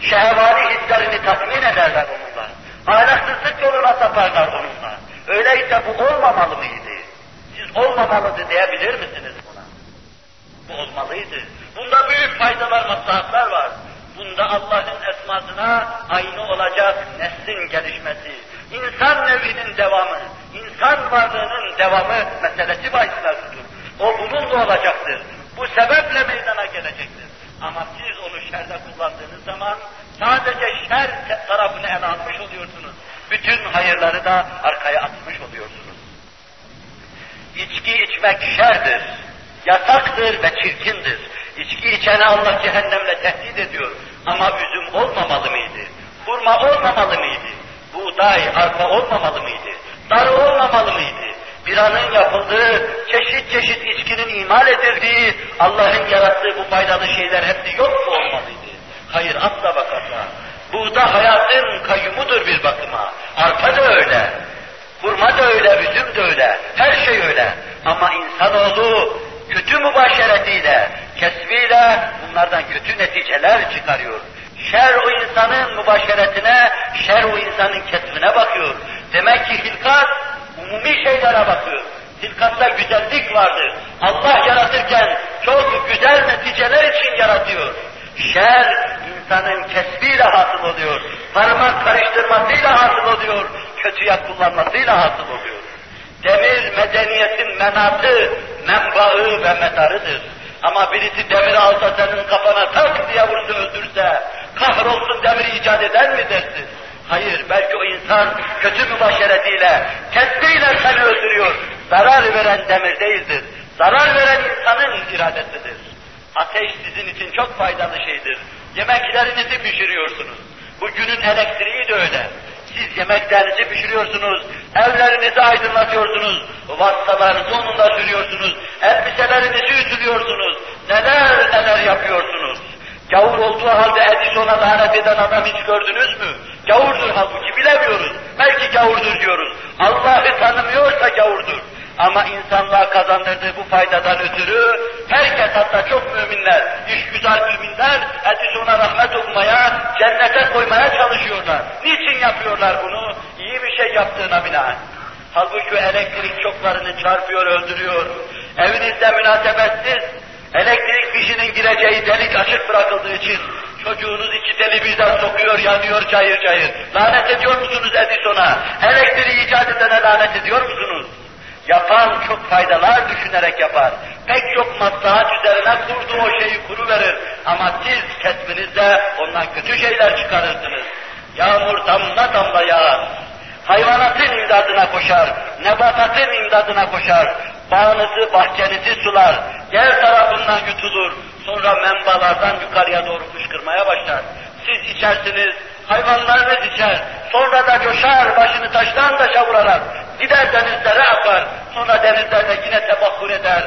Şehvani hislerini tatmin ederler onunla. Ahlaksızlık yoluna saparlar onunla. Öyleyse bu olmamalı mıydı? Siz olmamalıdır diyebilir misiniz buna? Bu olmalıydı. Bunda büyük faydalar, maslahatlar var. Bunda Allah'ın esmasına aynı olacak neslin gelişmesi, insan nevinin devamı, insan varlığının devamı meselesi bahis O bununla olacaktır. Bu sebeple meydana gelecektir. Ama siz onu şerde kullandığınız zaman sadece şer tarafını ele almış oluyorsunuz. Bütün hayırları da arkaya atmış. İçki içmek şerdir, yasaktır ve çirkindir. İçki içeni Allah cehennemle tehdit ediyor. Ama üzüm olmamalı mıydı? Hurma olmamalı mıydı? Buğday, arpa olmamalı mıydı? Darı olmamalı mıydı? Biranın yapıldığı, çeşit çeşit içkinin imal edildiği, Allah'ın yarattığı bu faydalı şeyler hepsi yok mu olmalıydı? Hayır, asla bakasla. Buğda hayatın kayyumudur bir bakıma. Arpa da öyle. Hurma da öyle, üzüm de öyle. Her şey öyle. Ama insanoğlu kötü mübaşeretiyle, kesbiyle bunlardan kötü neticeler çıkarıyor. Şer o insanın mübaşeretine, şer o insanın kesbine bakıyor. Demek ki hilkat umumi şeylere bakıyor. Hilkatta güzellik vardır. Allah yaratırken çok güzel neticeler için yaratıyor. Şer insanın kesbiyle hasıl oluyor. Parmak karıştırmasıyla hasıl oluyor. Kötüye kullanmasıyla hasıl oluyor. Demir medeniyetin menatı, menbaı ve medarıdır. Ama birisi demir alsa senin kafana tak diye vursa öldürse, kahrolsun demiri icat eder mi dersin? Hayır, belki o insan kötü mübaşeretiyle, kesbiyle seni öldürüyor. Zarar veren demir değildir. Zarar veren insanın iradesidir. Ateş sizin için çok faydalı şeydir. Yemeklerinizi pişiriyorsunuz. Bugünün elektriği de öyle. Siz yemeklerinizi pişiriyorsunuz, evlerinizi aydınlatıyorsunuz, vasıtalarınızı onunla sürüyorsunuz, elbiselerinizi ütülüyorsunuz, neler neler yapıyorsunuz. Gavur olduğu halde Edison'a lanet eden adam hiç gördünüz mü? Gavurdur halbuki bilemiyoruz. Belki gavurdur diyoruz. Allah'ı tanımıyorsa gavurdur. Ama insanlığa kazandırdığı bu faydadan ötürü herkes hatta çok müminler, işgüzar müminler Edison'a rahmet okumaya, cennete koymaya çalışıyorlar. Niçin yapıyorlar bunu? İyi bir şey yaptığına binaen. Halbuki elektrik çoklarını çarpıyor, öldürüyor. Evinizde münasebetsiz, elektrik fişinin gireceği delik açık bırakıldığı için çocuğunuz iki deli birden sokuyor, yanıyor cayır cayır. Lanet ediyor musunuz Edison'a? Elektriği icat edene lanet ediyor musunuz? Yapan çok faydalar düşünerek yapar. Pek çok maslahat üzerine kurduğu o şeyi kuru verir. Ama siz kesbinizde ondan kötü şeyler çıkarırsınız. Yağmur damla damla yağar. Hayvanatın imdadına koşar, nebatatın imdadına koşar, bağınızı, bahçenizi sular, yer tarafından yutulur, sonra menbalardan yukarıya doğru fışkırmaya başlar. Siz içersiniz, hayvanlarınız içer, sonra da coşar, başını taştan taşa vurarak, gider denizlere akar, sonra denizlerde yine tebahhur eder.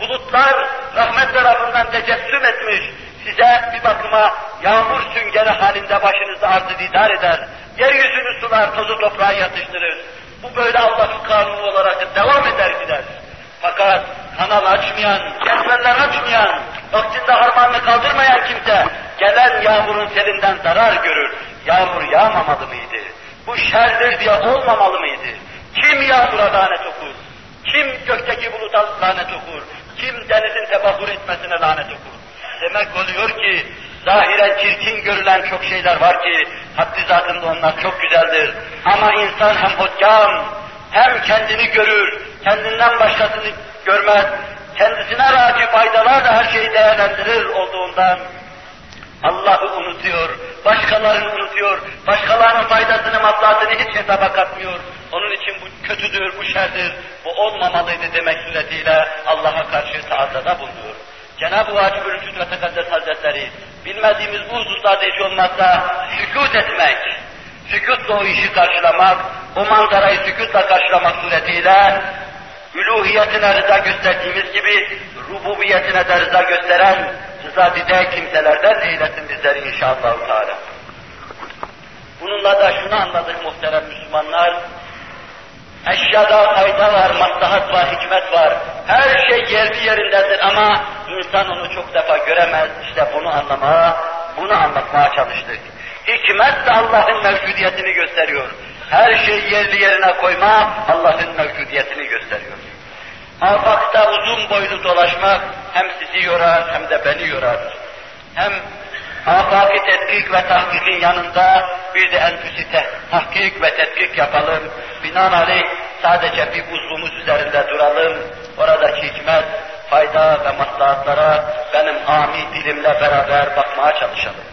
Bulutlar rahmet tarafından tecessüm etmiş, size bir bakıma yağmur süngeri halinde başınızı arzı didar eder. Yeryüzünü sular, tozu toprağa yatıştırır. Bu böyle Allah'ın kanunu olarak devam eder gider. Fakat kanal açmayan, cetveller açmayan, vaktinde harmanını kaldırmayan kimse, gelen yağmurun selinden zarar görür. Yağmur yağmamalı mıydı? Bu şerdir diye olmamalı mıydı? Kim yağmura lanet okur? Kim gökteki buluta lanet okur? Kim denizin tebahur etmesine lanet okur? Demek oluyor ki, zahiren çirkin görülen çok şeyler var ki, haddi zatında onlar çok güzeldir. Ama insan hem hokkam, hem kendini görür, kendinden başkasını görmez, kendisine raci faydalarla her şeyi değerlendirir olduğundan, Allah'ı unutuyor, başkalarını unutuyor, başkalarının faydasını, maslahatını hiç hesaba katmıyor. Onun için bu kötüdür, bu şerdir, bu olmamalıydı demek suretiyle Allah'a karşı taazada bulunuyor. Cenab-ı Hak Bürücüt ve Tekaddes Hazretleri, bilmediğimiz bu hususlarda hiç olmazsa sükut etmek, sükutla o işi karşılamak, o manzarayı sükutla karşılamak suretiyle üluhiyetine rıza gösterdiğimiz gibi rububiyetine de rıza gösteren rızadide kimselerden eylesin bizleri inşallah. Teala. Bununla da şunu anladık muhterem Müslümanlar, Eşyada fayda var, maslahat var, hikmet var. Her şey yerli yerindedir ama insan onu çok defa göremez. İşte bunu anlamaya, bunu anlatmaya çalıştık. Hikmet de Allah'ın mevcudiyetini gösteriyor. Her şeyi yerli yerine koyma Allah'ın mevcudiyetini gösteriyor. Afakta uzun boylu dolaşmak hem sizi yorar hem de beni yorar. Hem afaki tetkik ve tahkikin yanında bir de enfüsi tahkik ve tetkik yapalım. Binaenaleyh sadece bir uzvumuz üzerinde duralım. Oradaki hikmet, fayda ve maslahatlara benim ami dilimle beraber bakmaya çalışalım.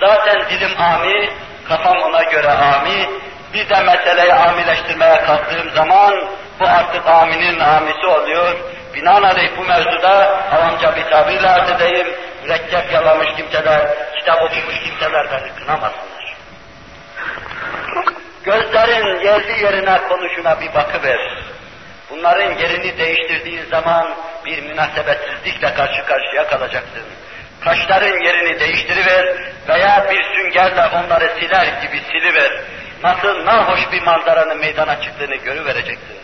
Zaten dilim ami, kafam ona göre ami, bir de meseleyi amileştirmeye kalktığım zaman bu artık aminin amisi oluyor. Binaenaleyh bu mevzuda avamca bir tabirle arz edeyim, mürekkep yalamış kimseler, kitap okumuş kimseler beni kınamasınlar. Gözlerin yerli yerine konuşuna bir bakıver. Bunların yerini değiştirdiğin zaman bir münasebetsizlikle karşı karşıya kalacaksın. Kaşların yerini değiştiriver veya bir süngerle onları siler gibi siliver. Nasıl nahoş bir manzaranın meydana çıktığını görüvereceksin.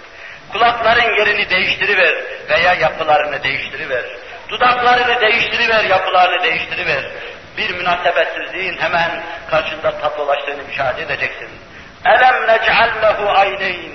Kulakların yerini değiştiriver veya yapılarını değiştiriver. Dudaklarını değiştiriver, yapılarını değiştiriver. Bir münasebetsizliğin hemen karşında tablolaştığını müşahede edeceksin. Elem nec'al lehu ayneyn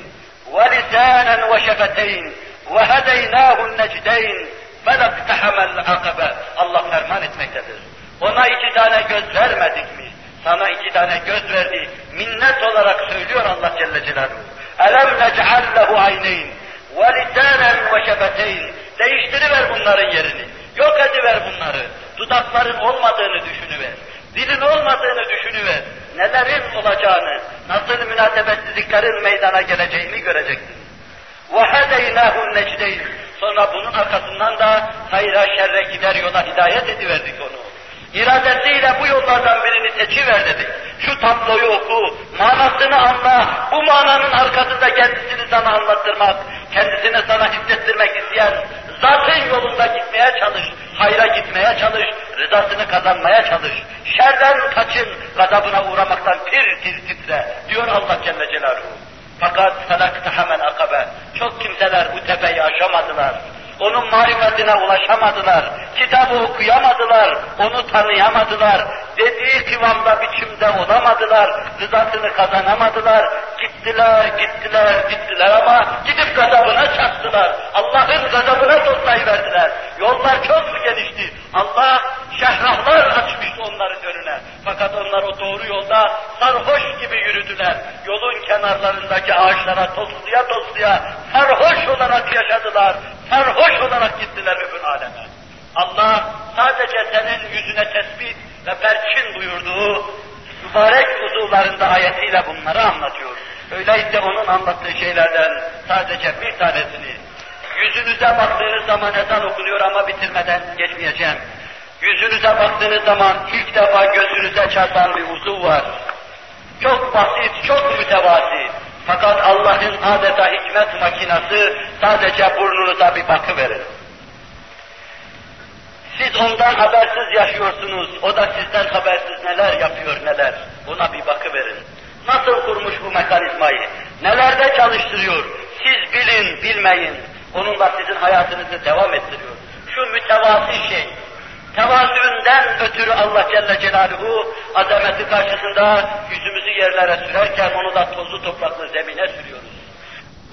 ve lisanen ve şefeteyn ve hedeynâhu necdeyn felaktehamel akabe. Allah ferman etmektedir. Ona iki tane göz vermedik mi? Sana iki tane göz verdi. Minnet olarak söylüyor Allah Celle Celaluhu. Elem nec'al lehu ayneyn ve lisanen ve şefeteyn. Değiştiriver bunların yerini. Yok ediver bunları. Dudakların olmadığını düşünüver. Dilin olmadığını düşünüver. Nelerin olacağını, nasıl münasebetsizliklerin meydana geleceğini göreceksin. وَهَدَيْنَاهُ النَّجْدَيْنِ Sonra bunun arkasından da hayra şerre gider yola hidayet ediverdik onu. İradesiyle bu yollardan birini seçiver dedik. Şu tabloyu oku, manasını anla, bu mananın arkasında kendisini sana anlattırmak, kendisini sana hissettirmek isteyen zatın yolunda gitmeye çalış, hayra gitmeye çalış, rızasını kazanmaya çalış. Şerden kaçın, gazabına uğramaktan tir tir titre diyor Allah Celle Celaluhu. Fakat felakta hemen akabe. Çok kimseler bu tepeyi aşamadılar. Onun marifetine ulaşamadılar. Kitabı okuyamadılar. Onu tanıyamadılar. Dediği kıvamda biçimde olamadılar. Rızasını kazanamadılar. Gittiler, gittiler, gittiler ama gidip gazabına çarptılar. Allah'ın gazabına toplayıverdiler. Yollar çok gelişti. Allah şehrahlar açmıştı onların önüne. Fakat onlar o doğru yolda sarhoş gibi yürüdüler. Yolun kenarlarındaki ağaçlara tosluya tosluya sarhoş olarak yaşadılar. Sarhoş olarak gittiler öbür aleme. Allah sadece senin yüzüne tespit ve perçin buyurduğu mübarek uzuvlarında ayetiyle bunları anlatıyor. Öyleyse onun anlattığı şeylerden sadece bir tanesini yüzünüze baktığınız zaman ezan okunuyor ama bitirmeden geçmeyeceğim. Yüzünüze baktığınız zaman ilk defa gözünüze çarpan bir uzuv var. Çok basit, çok mütevazi. Fakat Allah'ın adeta hikmet makinası sadece burnunuza bir bakıverin. Siz ondan habersiz yaşıyorsunuz, o da sizden habersiz neler yapıyor neler. Buna bir bakıverin. Nasıl kurmuş bu mekanizmayı? Neler onunla sizin hayatınızı devam ettiriyor. Şu mütevazi şey, tevazünden ötürü Allah Celle Celaluhu azameti karşısında yüzümüzü yerlere sürerken onu da tozlu topraklı zemine sürüyoruz.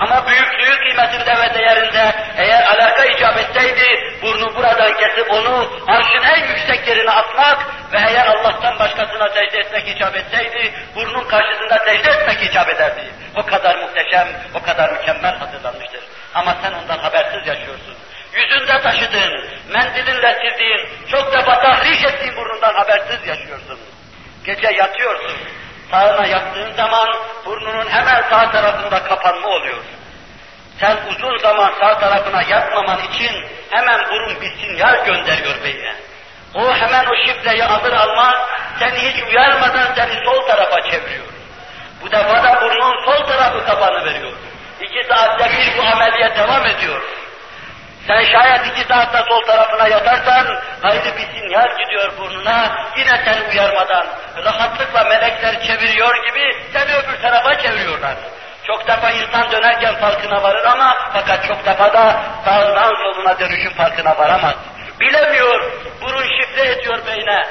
Ama büyüklüğü kıymetinde ve değerinde eğer alaka icap etseydi, burnu buradan kesip onu arşın en yüksek yerine atmak ve eğer Allah'tan başkasına secde etmek icap etseydi, burnun karşısında secde etmek icap ederdi. O kadar muhteşem, o kadar mükemmel hazırlanmıştır. Ama sen ondan habersiz yaşıyorsun. Yüzünde taşıdığın, mendilinle sildiğin, çok defa tahriş ettiğin burnundan habersiz yaşıyorsun. Gece yatıyorsun, sağına yattığın zaman burnunun hemen sağ tarafında kapanma oluyor. Sen uzun zaman sağ tarafına yatmaman için hemen burun bir sinyal gönderiyor beyne. O hemen o şifreyi alır almaz seni hiç uyarmadan seni sol tarafa çeviriyor. Bu defa da burnun sol tarafı kapanı veriyor. İki saatte bir bu ameliyat devam ediyor. Sen şayet iki saatte sol tarafına yatarsan, ayrı bir sinyal gidiyor burnuna, yine seni uyarmadan, rahatlıkla melekler çeviriyor gibi seni öbür tarafa çeviriyorlar. Çok defa insan dönerken farkına varır ama fakat çok defa da sağından soluna dönüşün farkına varamaz. Bilemiyor, burun şifre ediyor beyne,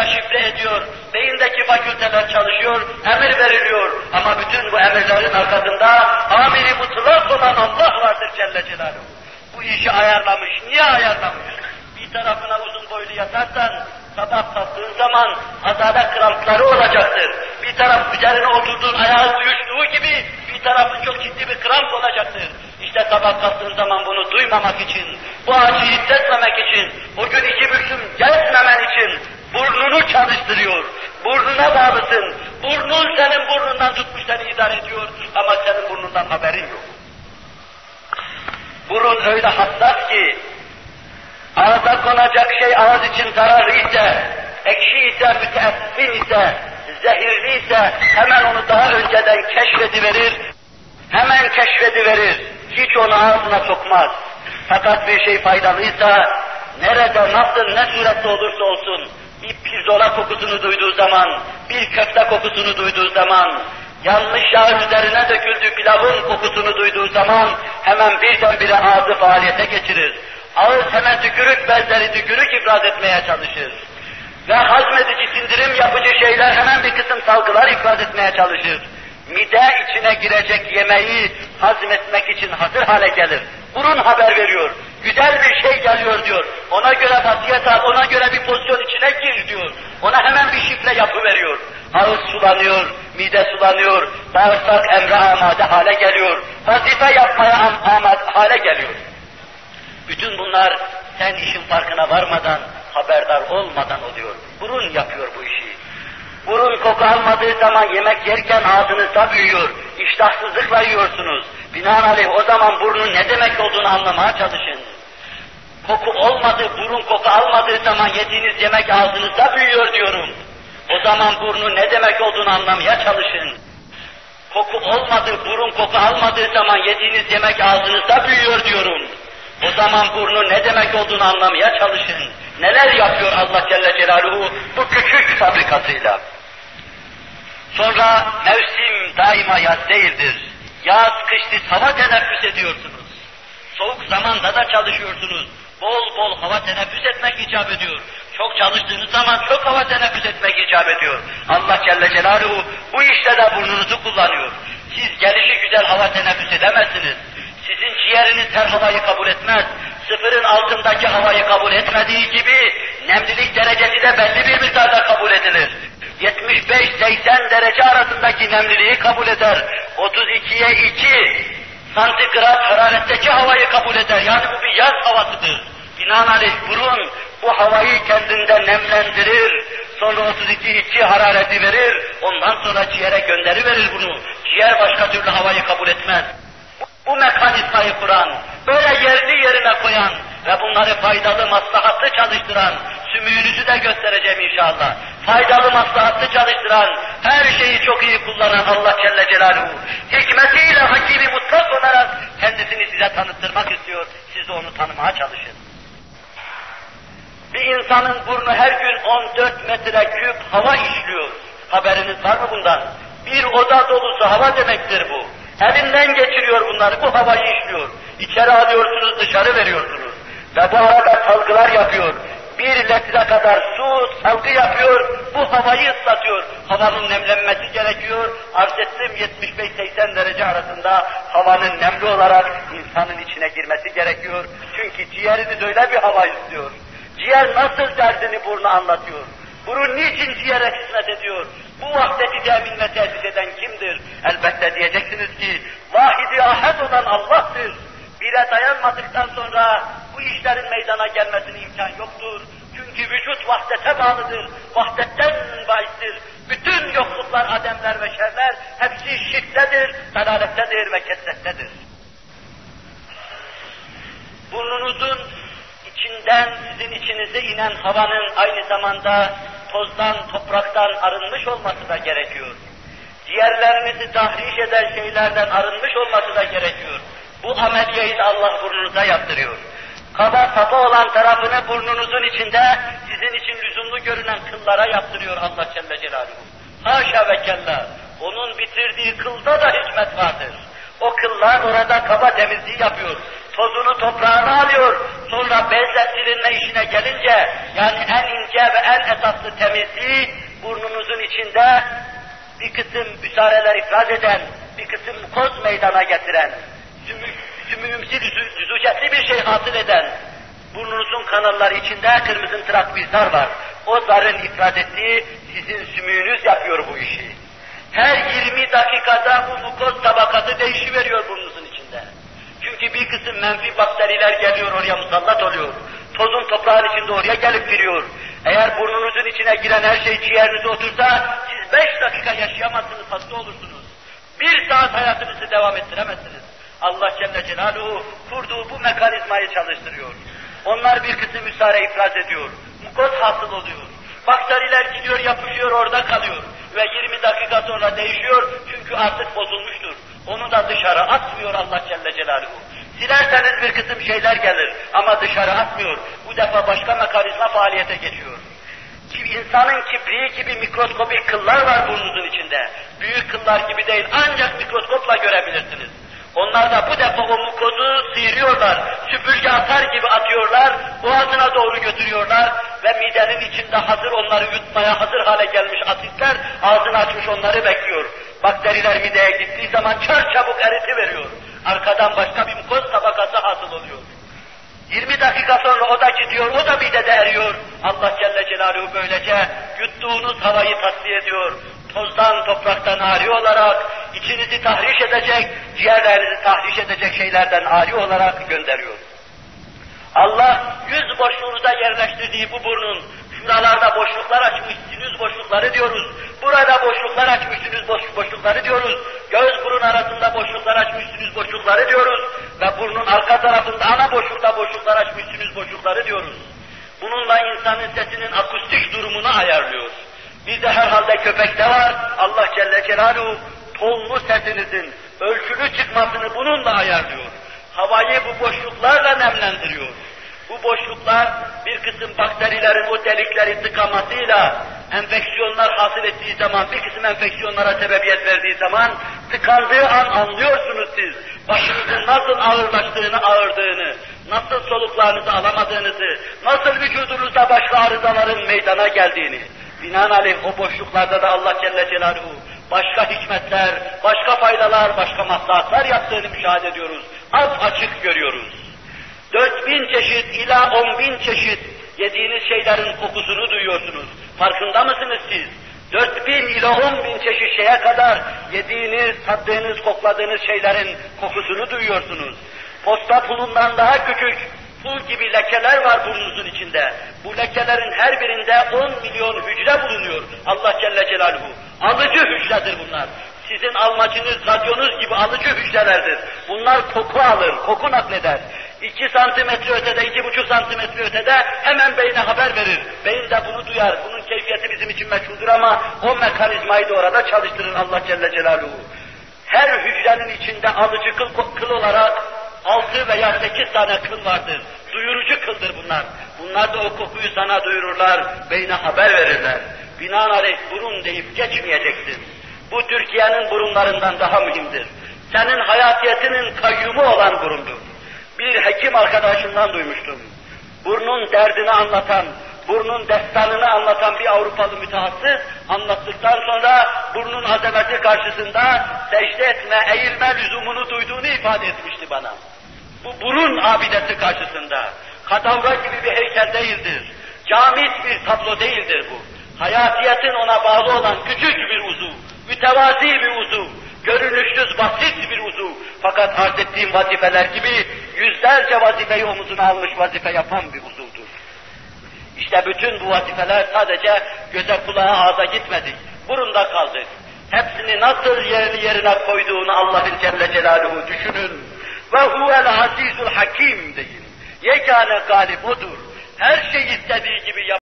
beyin vücuda şifre ediyor, beyindeki fakülteler çalışıyor, emir veriliyor. Ama bütün bu emirlerin arkasında amiri mutlak olan Allah vardır Celle Celaluhu bu işi ayarlamış. Niye ayarlamış? Bir tarafına uzun boylu yatarsan, sabah kalktığın zaman adalet krampları olacaktır. Bir taraf üzerine oturduğun ayağın uyuştuğu gibi bir tarafın çok ciddi bir kramp olacaktır. İşte sabah kalktığın zaman bunu duymamak için, bu acıyı hissetmemek için, o gün iki büklüm gezmemen için burnunu çalıştırıyor. Burnuna bağlısın. Burnun senin burnundan tutmuş seni idare ediyor ama senin burnundan haberin yok. Burun öyle hassas ki, ağza konacak şey ağız için zararlı ise, ekşi ise, müteessir ise, zehirli ise hemen onu daha önceden keşfediverir, hemen keşfediverir, hiç onu ağzına sokmaz. Fakat bir şey faydalıysa, nerede, nasıl, ne surette olursa olsun, bir pirzola kokusunu duyduğu zaman, bir köfte kokusunu duyduğu zaman, yanlış yağ üzerine döküldü pilavın kokusunu duyduğu zaman hemen birdenbire ağzı faaliyete geçirir. Ağız hemen tükürük bezleri tükürük ifraz etmeye çalışır. Ve hazmedici, sindirim yapıcı şeyler hemen bir kısım salgılar ifraz etmeye çalışır. Mide içine girecek yemeği hazmetmek için hazır hale gelir. Burun haber veriyor. Güzel bir şey geliyor diyor. Ona göre vaziyet al, ona göre bir pozisyon içine gir diyor. Ona hemen bir şifre yapı veriyor. Ağız sulanıyor, mide sulanıyor, bağırsak emre amade hale geliyor. Vazife yapmaya amade hale geliyor. Bütün bunlar sen işin farkına varmadan, haberdar olmadan oluyor. Burun yapıyor bu işi. Burun koku almadığı zaman yemek yerken ağzınızda büyüyor. İştahsızlıkla yiyorsunuz. Binaenaleyh o zaman burnun ne demek olduğunu anlamaya çalışın. Koku olmadı, burun koku almadığı zaman yediğiniz yemek ağzınızda büyüyor diyorum. O zaman burnun ne demek olduğunu anlamaya çalışın. Koku olmadı, burun koku almadığı zaman yediğiniz yemek ağzınızda büyüyor diyorum. O zaman burnun ne demek olduğunu anlamaya çalışın. Neler yapıyor Allah Celle Celaluhu bu küçük fabrikasıyla. Sonra mevsim daima yaz değildir. Yaz, kış hava teneffüs ediyorsunuz. Soğuk zamanda da çalışıyorsunuz. Bol bol hava teneffüs etmek icap ediyor. Çok çalıştığınız zaman çok hava teneffüs etmek icap ediyor. Allah Celle Celaluhu bu işte de burnunuzu kullanıyor. Siz gelişi güzel hava teneffüs edemezsiniz. Sizin ciğeriniz her havayı kabul etmez. Sıfırın altındaki havayı kabul etmediği gibi nemlilik derecesi de belli bir miktarda kabul edilir. 75-80 derece arasındaki nemliliği kabul eder. 32'ye 2 santigrat hararetteki havayı kabul eder. Yani bu bir yaz havasıdır. Binaenaleyh burun bu havayı kendinde nemlendirir, sonra 32-2 harareti verir, ondan sonra ciğere gönderi verir bunu. Ciğer başka türlü havayı kabul etmez. Bu mekanizmayı kuran, böyle yerli yerine koyan ve bunları faydalı, maslahatlı çalıştıran, sümüğünüzü de göstereceğim inşallah. Faydalı, maslahatlı çalıştıran, her şeyi çok iyi kullanan Allah Celle Celaluhu, hikmetiyle hakimi mutlak olarak kendisini size tanıttırmak istiyor. Siz de onu tanımaya çalışın. Bir insanın burnu her gün 14 metre küp hava işliyor. Haberiniz var mı bundan? Bir oda dolusu hava demektir bu. Elinden geçiriyor bunları, bu havayı işliyor. İçeri alıyorsunuz, dışarı veriyorsunuz. Ve bu arada salgılar yapıyor. Bir litre kadar su salgı yapıyor, bu havayı ıslatıyor. Havanın nemlenmesi gerekiyor. Arz ettim 75-80 derece arasında havanın nemli olarak insanın içine girmesi gerekiyor. Çünkü ciğeriniz öyle bir hava istiyor. Ciğer nasıl derdini burnu anlatıyor. Burun niçin ciğere hizmet ediyor? Bu vahdeti temin ve tesis eden kimdir? Elbette diyeceksiniz ki, vahidi ahad olan Allah'tır. Bire dayanmadıktan sonra bu işlerin meydana gelmesine imkan yoktur. Çünkü vücut vahdete bağlıdır, vahdetten bahistir. Bütün yokluklar, ademler ve şerler hepsi şirktedir, dalalettedir ve kesrettedir. Burnunuzun içinden sizin içinize inen havanın aynı zamanda tozdan, topraktan arınmış olması da gerekiyor. Ciğerlerinizi tahriş eden şeylerden arınmış olması da gerekiyor. Bu ameliyeyi de Allah burnunuza yaptırıyor. Kaba sapa olan tarafını burnunuzun içinde sizin için lüzumlu görünen kıllara yaptırıyor Allah Celle Celaluhu. Haşa ve kella. Onun bitirdiği kılda da hikmet vardır. O kıllar orada kaba temizliği yapıyor. Tozunu toprağına alıyor. Sonra bezle silinme işine gelince yani en ince ve en esaslı temizliği burnunuzun içinde bir kısım müsareler ifraz eden, bir kısım koz meydana getiren, sümüğümsü düzücetli bir şey hasıl eden, burnunuzun kanalları içinde kırmızı tırak bir zar var. O zarın ifraz ettiği sizin sümüğünüz yapıyor bu işi. Her 20 dakikada bu mukoz tabakası değişiveriyor burnunuzun. Çünkü bir kısım menfi bakteriler geliyor oraya musallat oluyor. Tozun toprağın içinde oraya gelip giriyor. Eğer burnunuzun içine giren her şey ciğerinize otursa siz beş dakika yaşayamazsınız, hasta olursunuz. Bir saat hayatınızı devam ettiremezsiniz. Allah Celle Celaluhu kurduğu bu mekanizmayı çalıştırıyor. Onlar bir kısım müsaade ifraz ediyor. Mukoz hasıl oluyor. Bakteriler gidiyor, yapışıyor, orada kalıyor. Ve 20 dakika sonra değişiyor çünkü artık bozulmuştur. Onu da dışarı atmıyor Allah Celle Celaluhu. Silerseniz bir kısım şeyler gelir ama dışarı atmıyor. Bu defa başka mekanizma faaliyete geçiyor. İnsanın kibriği gibi mikroskopik kıllar var burnunuzun içinde. Büyük kıllar gibi değil ancak mikroskopla görebilirsiniz. Onlar da bu defa o mukozu sıyırıyorlar, süpürge atar gibi atıyorlar, boğazına doğru götürüyorlar ve midenin içinde hazır onları yutmaya hazır hale gelmiş asitler ağzını açmış onları bekliyor. Bakteriler mideye gittiği zaman çar çabuk eriti veriyor. Arkadan başka bir mukoz tabakası hasıl oluyor. 20 dakika sonra o da gidiyor, o da midede eriyor. Allah Celle Celaluhu böylece yuttuğunuz havayı tasfiye ediyor. Tozdan, topraktan ari olarak, içinizi tahriş edecek, ciğerlerinizi tahriş edecek şeylerden ari olarak gönderiyor. Allah yüz boşluğunuza yerleştirdiği bu burnun, şuralarda boşluklar açmış, boşlukları diyoruz. Burada boşluklar açmış, sinüz boş, boşlukları diyoruz. Göz burun arasında boşluklar açmış, boşlukları diyoruz. Ve burnun arka tarafında ana boşlukta boşluklar açmış, boşlukları diyoruz. Bununla insanın sesinin akustik durumunu ayarlıyor. Bizde herhalde köpekte var, Allah Celle Celaluhu tonlu sesinizin ölçülü çıkmasını bununla ayarlıyor. Havayı bu boşluklarla nemlendiriyor. Bu boşluklar bir kısım bakterilerin o delikleri tıkamasıyla enfeksiyonlar hasıl ettiği zaman, bir kısım enfeksiyonlara sebebiyet verdiği zaman tıkandığı an anlıyorsunuz siz. Başınızın nasıl ağırlaştığını, ağırdığını, nasıl soluklarınızı alamadığınızı, nasıl vücudunuzda başka arızaların meydana geldiğini. Binaenaleyh o boşluklarda da Allah Celle Celaluhu başka hikmetler, başka faydalar, başka maslahatlar yaptığını müşahede ediyoruz. Az açık görüyoruz. Dört bin çeşit ila on bin çeşit yediğiniz şeylerin kokusunu duyuyorsunuz. Farkında mısınız siz? Dört bin ila on bin çeşit şeye kadar yediğiniz, tattığınız, kokladığınız şeylerin kokusunu duyuyorsunuz. Posta pulundan daha küçük pul gibi lekeler var burnunuzun içinde. Bu lekelerin her birinde 10 milyon hücre bulunuyor. Allah Celle Celaluhu. Alıcı hücredir bunlar. Sizin almacınız, radyonuz gibi alıcı hücrelerdir. Bunlar koku alır, koku nakleder. İki santimetre ötede, iki buçuk santimetre ötede hemen beyne haber verir. Beyin de bunu duyar. Bunun keyfiyeti bizim için meçhuldür ama o mekanizmayı da orada çalıştırır Allah Celle Celaluhu. Her hücrenin içinde alıcı kıl, kıl olarak altı veya sekiz tane kıl vardır. Duyurucu kıldır bunlar. Bunlar da o kokuyu sana duyururlar, beyne haber verirler. Binaenaleyh burun deyip geçmeyeceksin. Bu Türkiye'nin burunlarından daha mühimdir. senin hayatiyetinin kayyumu olan burundur. Bir hekim arkadaşından duymuştum. Burnun derdini anlatan, burnun destanını anlatan bir Avrupalı mütehassıs anlattıktan sonra burnun azameti karşısında secde etme, eğilme lüzumunu duyduğunu ifade etmişti bana. Bu burun abidesi karşısında kadavra gibi bir heykel değildir. Camit bir tablo değildir bu. Hayatiyetin ona bağlı olan küçük bir uzuv, mütevazi bir uzuv, görünüşsüz basit bir uzuv. Fakat arz ettiğim vazifeler gibi yüzlerce vazifeyi omuzuna almış vazife yapan bir uzuvdur. İşte bütün bu vazifeler sadece göze kulağa ağza gitmedi. Burunda kaldı. Hepsini nasıl yerini yerine koyduğunu Allah'ın Celle Celaluhu düşünün. Ve huvel azizul hakim deyin. Yegane galip odur. Her şeyi istediği gibi yap.